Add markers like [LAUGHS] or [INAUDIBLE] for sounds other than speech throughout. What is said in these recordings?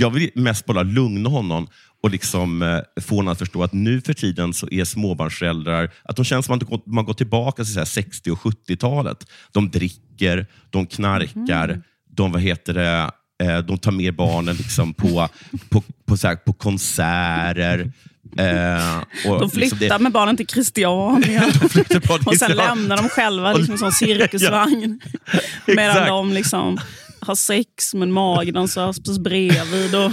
jag vill mest bara lugna honom och liksom, eh, få honom att förstå att nu för tiden så är småbarnsföräldrar, att de känns som att man går tillbaka till så här 60 och 70-talet. De dricker, de knarkar, Mm. de, vad heter det, eh, de tar med barnen liksom på, på, på, så här, på konserter. Eh, De flyttar liksom det- med barnen till Christiania. [LAUGHS] och sen lämnar de själva liksom, som [LAUGHS] cirkusvagn. [LAUGHS] Medan de liksom har sex med en magdansös precis bredvid. Och om.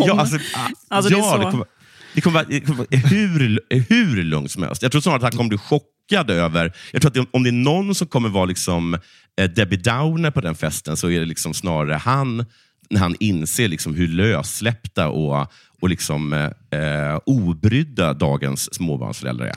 [LAUGHS] Ja, alltså, ah, Alltså, det är ja, så. det kommer, det kommer, vara- det kommer vara hur, hur lugnt som helst. Jag tror snarare att han kommer bli chockad över... Jag tror att det, om det är någon som kommer vara liksom, eh, Debbie Downer på den festen, så är det liksom snarare han, när han inser liksom hur lössläppta och, och liksom, eh, eh, obrydda dagens småbarnsföräldrar är.